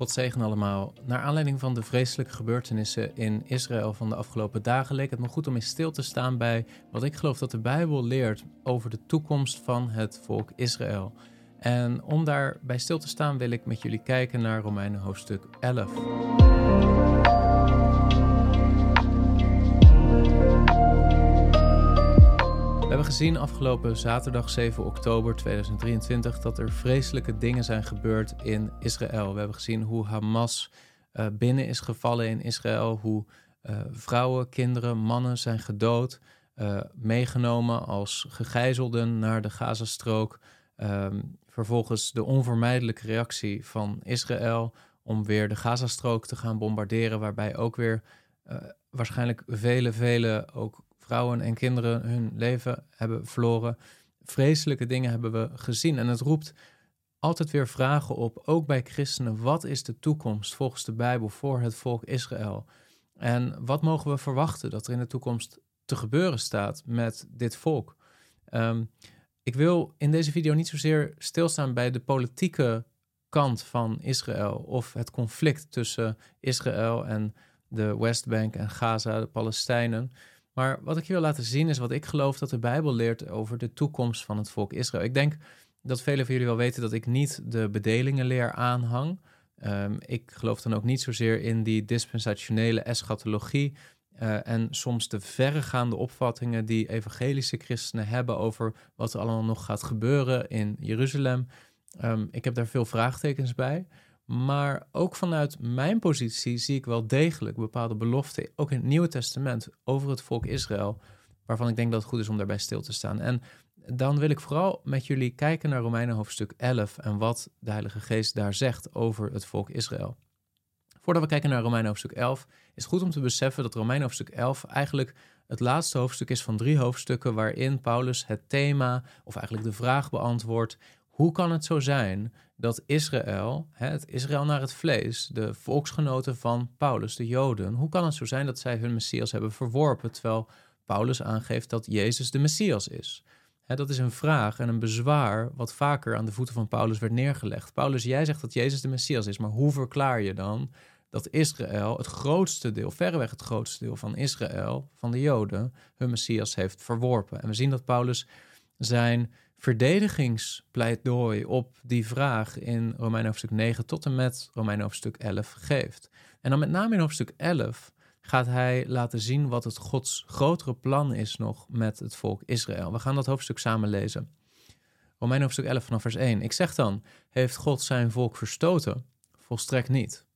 God zegen allemaal. Naar aanleiding van de vreselijke gebeurtenissen in Israël van de afgelopen dagen leek het me goed om eens stil te staan bij wat ik geloof dat de Bijbel leert over de toekomst van het volk Israël. En om daarbij stil te staan wil ik met jullie kijken naar Romeinen hoofdstuk 11. Hebben gezien afgelopen zaterdag 7 oktober 2023 dat er vreselijke dingen zijn gebeurd in Israël. We hebben gezien hoe Hamas uh, binnen is gevallen in Israël, hoe uh, vrouwen, kinderen, mannen zijn gedood, uh, meegenomen als gegijzelden naar de Gazastrook. Um, vervolgens de onvermijdelijke reactie van Israël om weer de Gazastrook te gaan bombarderen, waarbij ook weer waarschijnlijk vele, vele ook vrouwen en kinderen hun leven hebben verloren. Vreselijke dingen hebben we gezien. En het roept altijd weer vragen op, ook bij christenen. Wat is de toekomst volgens de Bijbel voor het volk Israël? En wat mogen we verwachten dat er in de toekomst te gebeuren staat met dit volk? Um, ik wil in deze video niet zozeer stilstaan bij de politieke kant van Israël of het conflict tussen Israël en de Westbank en Gaza, de Palestijnen. Maar wat ik je wil laten zien is wat ik geloof dat de Bijbel leert over de toekomst van het volk Israël. Ik denk dat velen van jullie wel weten dat ik niet de bedelingenleer aanhang. Um, ik geloof dan ook niet zozeer in die dispensationele eschatologie. Uh, en soms de verregaande opvattingen die evangelische christenen hebben over wat er allemaal nog gaat gebeuren in Jeruzalem. Um, ik heb daar veel vraagtekens bij. Maar ook vanuit mijn positie zie ik wel degelijk bepaalde beloften, ook in het Nieuwe Testament, over het volk Israël, waarvan ik denk dat het goed is om daarbij stil te staan. En dan wil ik vooral met jullie kijken naar Romeinen hoofdstuk 11 en wat de Heilige Geest daar zegt over het volk Israël. Voordat we kijken naar Romeinen hoofdstuk 11, is het goed om te beseffen dat Romeinen hoofdstuk 11 eigenlijk het laatste hoofdstuk is van drie hoofdstukken waarin Paulus het thema, of eigenlijk de vraag beantwoordt, hoe kan het zo zijn dat Israël, het Israël naar het vlees, de volksgenoten van Paulus, de Joden, hoe kan het zo zijn dat zij hun Messias hebben verworpen, terwijl Paulus aangeeft dat Jezus de Messias is? dat is een vraag en een bezwaar wat vaker aan de voeten van Paulus werd neergelegd. Paulus, jij zegt dat Jezus de Messias is, maar hoe verklaar je dan dat Israël, het grootste deel, verreweg het grootste deel van Israël, van de Joden, hun Messias heeft verworpen? En we zien dat Paulus zijn verdedigingspleidooi op die vraag in Romein hoofdstuk 9 tot en met Romein hoofdstuk 11 geeft. En dan met name in hoofdstuk 11 gaat hij laten zien wat het Gods grotere plan is nog met het volk Israël. We gaan dat hoofdstuk samen lezen. Romein hoofdstuk 11 vanaf vers 1. Ik zeg dan, heeft God zijn volk verstoten? Volstrekt niet.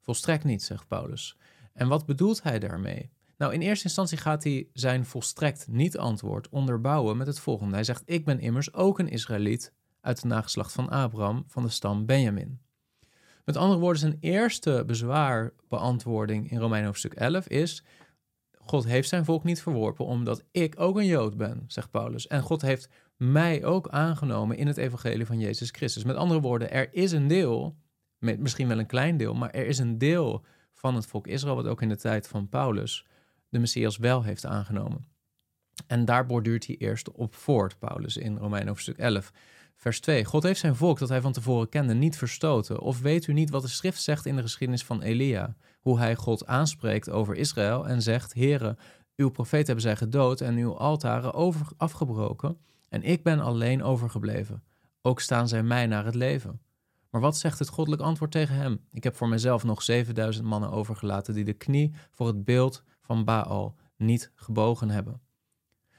Volstrekt niet, zegt Paulus. En wat bedoelt hij daarmee? Nou, in eerste instantie gaat hij zijn volstrekt niet-antwoord onderbouwen met het volgende. Hij zegt: Ik ben immers ook een Israëliet uit de nageslacht van Abraham van de stam Benjamin. Met andere woorden, zijn eerste bezwaarbeantwoording in Romein hoofdstuk 11 is: God heeft zijn volk niet verworpen omdat ik ook een Jood ben, zegt Paulus. En God heeft mij ook aangenomen in het evangelie van Jezus Christus. Met andere woorden, er is een deel, misschien wel een klein deel, maar er is een deel van het volk Israël, wat ook in de tijd van Paulus de Messias wel heeft aangenomen. En daar borduurt hij eerst op voort, Paulus, in Romein hoofdstuk 11. Vers 2. God heeft zijn volk dat hij van tevoren kende niet verstoten. Of weet u niet wat de schrift zegt in de geschiedenis van Elia? Hoe hij God aanspreekt over Israël en zegt: Heere, uw profeet hebben zij gedood en uw altaren over, afgebroken. En ik ben alleen overgebleven. Ook staan zij mij naar het leven. Maar wat zegt het goddelijk antwoord tegen hem? Ik heb voor mezelf nog 7000 mannen overgelaten die de knie voor het beeld van Baal niet gebogen hebben.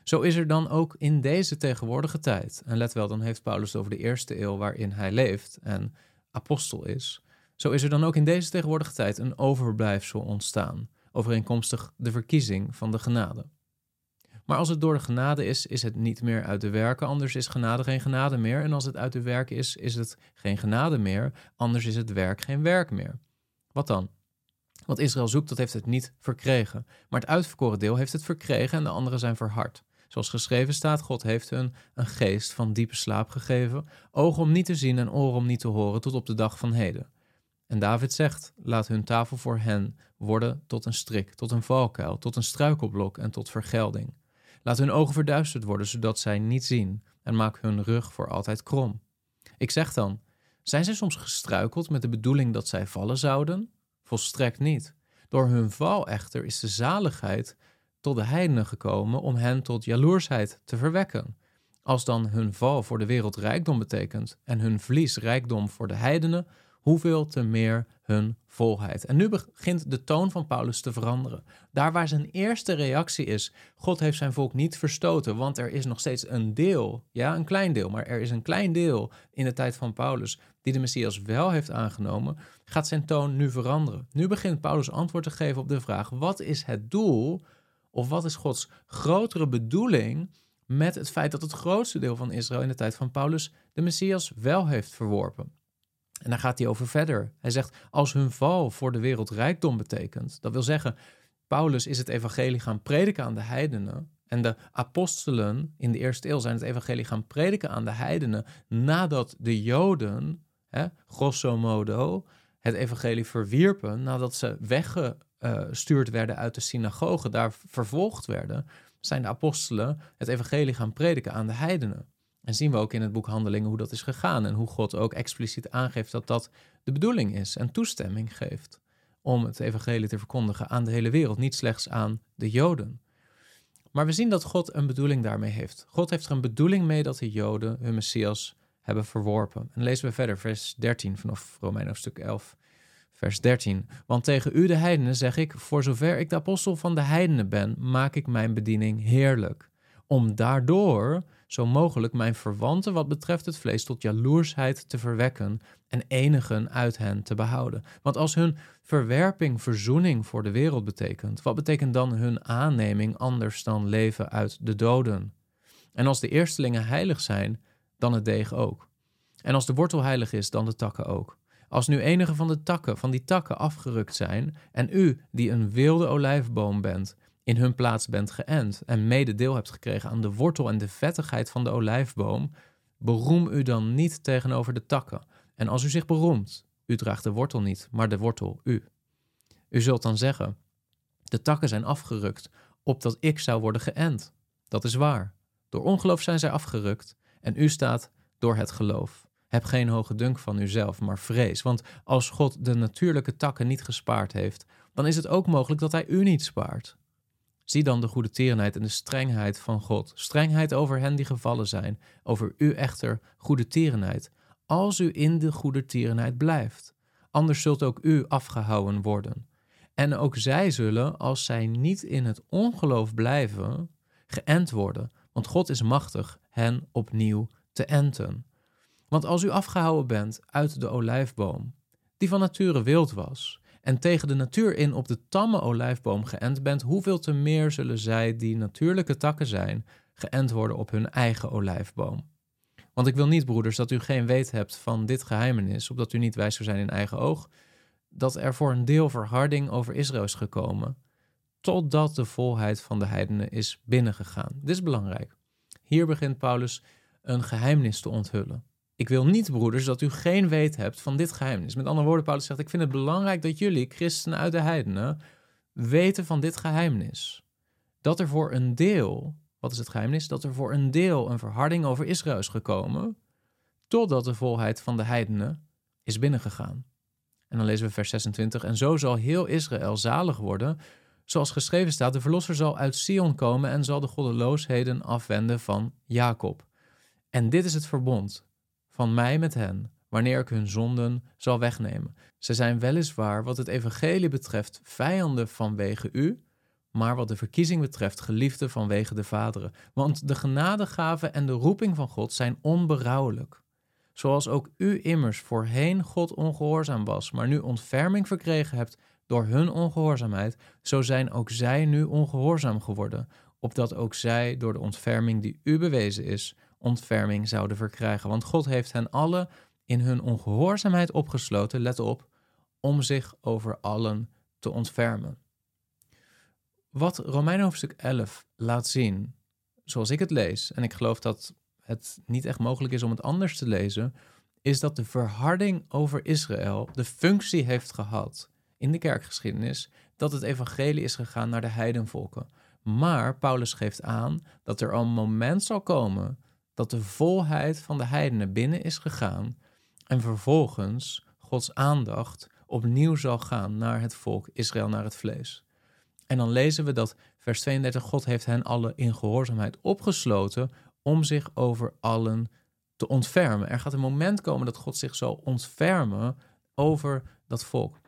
Zo is er dan ook in deze tegenwoordige tijd, en let wel, dan heeft Paulus over de eerste eeuw waarin hij leeft en apostel is. Zo is er dan ook in deze tegenwoordige tijd een overblijfsel ontstaan, overeenkomstig de verkiezing van de genade. Maar als het door de genade is, is het niet meer uit de werken, anders is genade geen genade meer. En als het uit de werken is, is het geen genade meer, anders is het werk geen werk meer. Wat dan? Wat Israël zoekt, dat heeft het niet verkregen. Maar het uitverkoren deel heeft het verkregen en de anderen zijn verhard. Zoals geschreven staat, God heeft hun een geest van diepe slaap gegeven, ogen om niet te zien en oren om niet te horen tot op de dag van heden. En David zegt, laat hun tafel voor hen worden tot een strik, tot een valkuil, tot een struikelblok en tot vergelding. Laat hun ogen verduisterd worden, zodat zij niet zien, en maak hun rug voor altijd krom. Ik zeg dan, Zijn zij soms gestruikeld met de bedoeling dat zij vallen zouden? Volstrekt niet. Door hun val echter is de zaligheid tot de heidenen gekomen om hen tot jaloersheid te verwekken. Als dan hun val voor de wereld rijkdom betekent en hun verlies rijkdom voor de heidenen, hoeveel te meer hun volheid. En nu begint de toon van Paulus te veranderen. Daar waar zijn eerste reactie is: God heeft zijn volk niet verstoten, want er is nog steeds een deel, ja, een klein deel, maar er is een klein deel in de tijd van Paulus die de Messias wel heeft aangenomen, gaat zijn toon nu veranderen. Nu begint Paulus antwoord te geven op de vraag: wat is het doel of wat is Gods grotere bedoeling met het feit dat het grootste deel van Israël in de tijd van Paulus de Messias wel heeft verworpen? En daar gaat hij over verder. Hij zegt: als hun val voor de wereld rijkdom betekent, dat wil zeggen, Paulus is het evangelie gaan prediken aan de heidenen. En de apostelen in de eerste eeuw zijn het evangelie gaan prediken aan de heidenen nadat de Joden, hè, grosso modo, het evangelie verwierpen, nadat ze weggestuurd werden uit de synagoge, daar vervolgd werden, zijn de apostelen het evangelie gaan prediken aan de heidenen. En zien we ook in het boek Handelingen hoe dat is gegaan en hoe God ook expliciet aangeeft dat dat de bedoeling is en toestemming geeft om het evangelie te verkondigen aan de hele wereld, niet slechts aan de Joden. Maar we zien dat God een bedoeling daarmee heeft. God heeft er een bedoeling mee dat de Joden hun Messias hebben verworpen. En lezen we verder, vers 13 vanaf Romein stuk 11. Vers 13. Want tegen u de heidenen zeg ik, voor zover ik de apostel van de heidenen ben, maak ik mijn bediening heerlijk. Om daardoor zo mogelijk mijn verwanten wat betreft het vlees tot jaloersheid te verwekken en enigen uit hen te behouden. Want als hun verwerping verzoening voor de wereld betekent, wat betekent dan hun aanneming anders dan leven uit de doden? En als de eerstelingen heilig zijn, dan het deeg ook. En als de wortel heilig is, dan de takken ook. Als nu enige van de takken, van die takken afgerukt zijn, en u, die een wilde olijfboom bent, in hun plaats bent geënt en mede deel hebt gekregen aan de wortel en de vettigheid van de olijfboom, beroem u dan niet tegenover de takken. En als u zich beroemt, u draagt de wortel niet, maar de wortel u. U zult dan zeggen: De takken zijn afgerukt, opdat ik zou worden geënt. Dat is waar. Door ongeloof zijn zij afgerukt, en u staat door het geloof. Heb geen hoge dunk van uzelf, maar vrees. Want als God de natuurlijke takken niet gespaard heeft, dan is het ook mogelijk dat hij u niet spaart. Zie dan de goede tierenheid en de strengheid van God. Strengheid over hen die gevallen zijn, over u echter goede tierenheid, als u in de goede tierenheid blijft. Anders zult ook u afgehouden worden. En ook zij zullen, als zij niet in het ongeloof blijven, geënt worden, want God is machtig hen opnieuw te enten. Want als u afgehouden bent uit de olijfboom, die van nature wild was, en tegen de natuur in op de tamme olijfboom geënt bent, hoeveel te meer zullen zij, die natuurlijke takken zijn, geënt worden op hun eigen olijfboom. Want ik wil niet, broeders, dat u geen weet hebt van dit geheimenis, opdat u niet wijs zou zijn in eigen oog, dat er voor een deel verharding over Israël is gekomen, totdat de volheid van de heidenen is binnengegaan. Dit is belangrijk. Hier begint Paulus een geheimenis te onthullen. Ik wil niet, broeders, dat u geen weet hebt van dit geheimnis. Met andere woorden, Paulus zegt: Ik vind het belangrijk dat jullie, christenen uit de heidenen, weten van dit geheimnis. Dat er voor een deel, wat is het geheimnis? Dat er voor een deel een verharding over Israël is gekomen, totdat de volheid van de heidenen is binnengegaan. En dan lezen we vers 26. En zo zal heel Israël zalig worden, zoals geschreven staat: De verlosser zal uit Sion komen en zal de goddeloosheden afwenden van Jacob. En dit is het verbond van mij met hen, wanneer ik hun zonden zal wegnemen. Ze zijn weliswaar wat het evangelie betreft vijanden vanwege u, maar wat de verkiezing betreft geliefden vanwege de vaderen. Want de genadegave en de roeping van God zijn onberouwelijk. Zoals ook u immers voorheen God ongehoorzaam was, maar nu ontferming verkregen hebt door hun ongehoorzaamheid, zo zijn ook zij nu ongehoorzaam geworden, opdat ook zij door de ontferming die u bewezen is, ontferming zouden verkrijgen. Want God heeft hen allen in hun ongehoorzaamheid opgesloten, let op, om zich over allen te ontfermen. Wat Romein hoofdstuk 11 laat zien, zoals ik het lees, en ik geloof dat het niet echt mogelijk is om het anders te lezen, is dat de verharding over Israël de functie heeft gehad in de kerkgeschiedenis dat het evangelie is gegaan naar de heidenvolken. Maar Paulus geeft aan dat er een moment zal komen dat de volheid van de heidenen binnen is gegaan En vervolgens Gods aandacht opnieuw zal gaan naar het volk Israël, naar het vlees. En dan lezen we dat vers 32, God heeft hen alle in gehoorzaamheid opgesloten om zich over allen te ontfermen. Er gaat een moment komen dat God zich zal ontfermen over dat volk.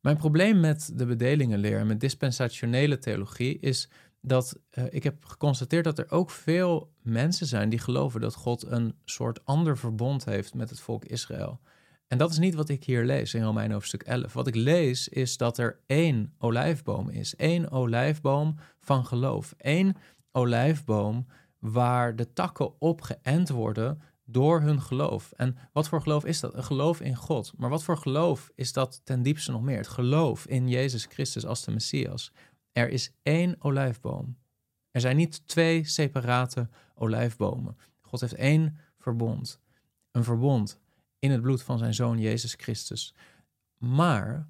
Mijn probleem met de bedelingenleer en met dispensationele theologie is dat uh, ik heb geconstateerd dat er ook veel mensen zijn die geloven dat God een soort ander verbond heeft met het volk Israël. En dat is niet wat ik hier lees in Romein hoofdstuk 11. Wat ik lees is dat er één olijfboom is. één olijfboom van geloof. Eén olijfboom waar de takken op geënt worden door hun geloof. En wat voor geloof is dat? Een geloof in God. Maar wat voor geloof is dat ten diepste nog meer? Het geloof in Jezus Christus als de Messias. Er is één olijfboom. Er zijn niet twee separate olijfbomen. God heeft één verbond. Een verbond in het bloed van zijn zoon Jezus Christus. Maar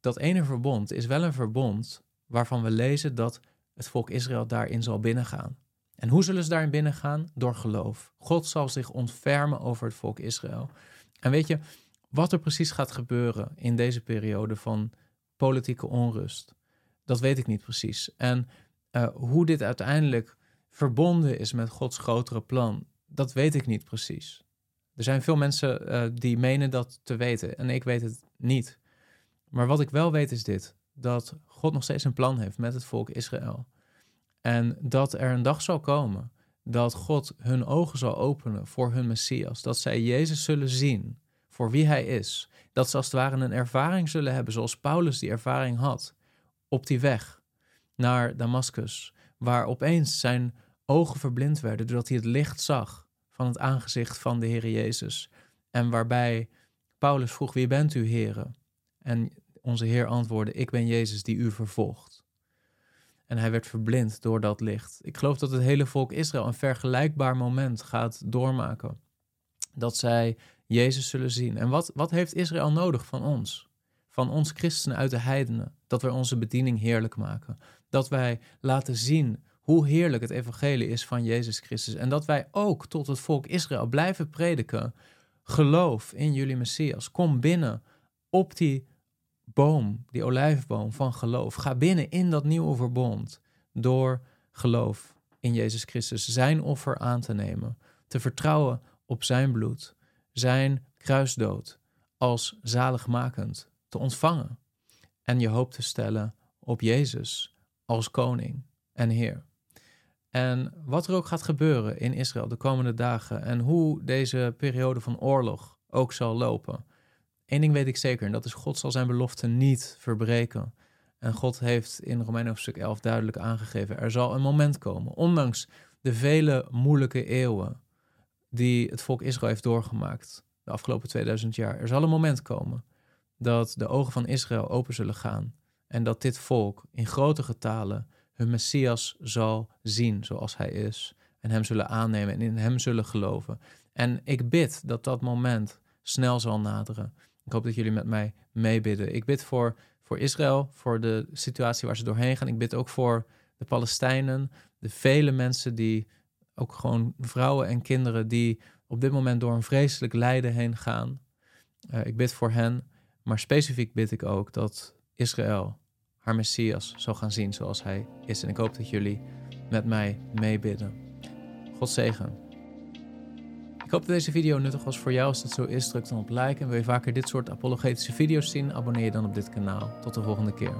dat ene verbond is wel een verbond waarvan we lezen dat het volk Israël daarin zal binnengaan. En hoe zullen ze daarin binnengaan? Door geloof. God zal zich ontfermen over het volk Israël. En weet je, wat er precies gaat gebeuren in deze periode van politieke onrust, dat weet ik niet precies. En uh, hoe dit uiteindelijk verbonden is met Gods grotere plan, dat weet ik niet precies. Er zijn veel mensen uh, die menen dat te weten en ik weet het niet. Maar wat ik wel weet is dit: dat God nog steeds een plan heeft met het volk Israël. En dat er een dag zal komen dat God hun ogen zal openen voor hun Messias. Dat zij Jezus zullen zien voor wie hij is. Dat ze als het ware een ervaring zullen hebben zoals Paulus die ervaring had. Op die weg naar Damascus, waar opeens zijn ogen verblind werden doordat hij het licht zag van het aangezicht van de Heer Jezus. En waarbij Paulus vroeg: Wie bent u, Heere? En onze Heer antwoordde: Ik ben Jezus die u vervolgt. En hij werd verblind door dat licht. Ik geloof dat het hele volk Israël een vergelijkbaar moment gaat doormaken. Dat zij Jezus zullen zien. En wat, wat heeft Israël nodig van ons? Van ons christenen uit de heidenen. Dat wij onze bediening heerlijk maken. Dat wij laten zien hoe heerlijk het evangelie is van Jezus Christus. En dat wij ook tot het volk Israël blijven prediken. Geloof in jullie Messias. Kom binnen op die boom, die olijfboom van geloof. Ga binnen in dat nieuwe verbond door geloof in Jezus Christus. Zijn offer aan te nemen. Te vertrouwen op zijn bloed. Zijn kruisdood als zaligmakend te ontvangen. En je hoop te stellen op Jezus als koning en Heer. En wat er ook gaat gebeuren in Israël de komende dagen en hoe deze periode van oorlog ook zal lopen. Eén ding weet ik zeker en dat is God zal zijn belofte niet verbreken. En God heeft in Romeinen hoofdstuk 11 duidelijk aangegeven, er zal een moment komen, ondanks de vele moeilijke eeuwen die het volk Israël heeft doorgemaakt de afgelopen 2000 jaar. Er zal een moment komen dat de ogen van Israël open zullen gaan en dat dit volk in grote getalen hun Messias zal zien zoals hij is. En hem zullen aannemen en in hem zullen geloven. En ik bid dat dat moment snel zal naderen. Ik hoop dat jullie met mij meebidden. Ik bid voor, voor Israël, voor de situatie waar ze doorheen gaan. Ik bid ook voor de Palestijnen, de vele mensen die, ook gewoon vrouwen en kinderen, die op dit moment door een vreselijk lijden heen gaan. Uh, ik bid voor hen, maar specifiek bid ik ook dat Israël haar Messias zal gaan zien zoals hij is. En ik hoop dat jullie met mij meebidden. God zegen. Ik hoop dat deze video nuttig was voor jou. Als dat zo is, druk dan op like. En wil je vaker dit soort apologetische video's zien? Abonneer je dan op dit kanaal. Tot de volgende keer.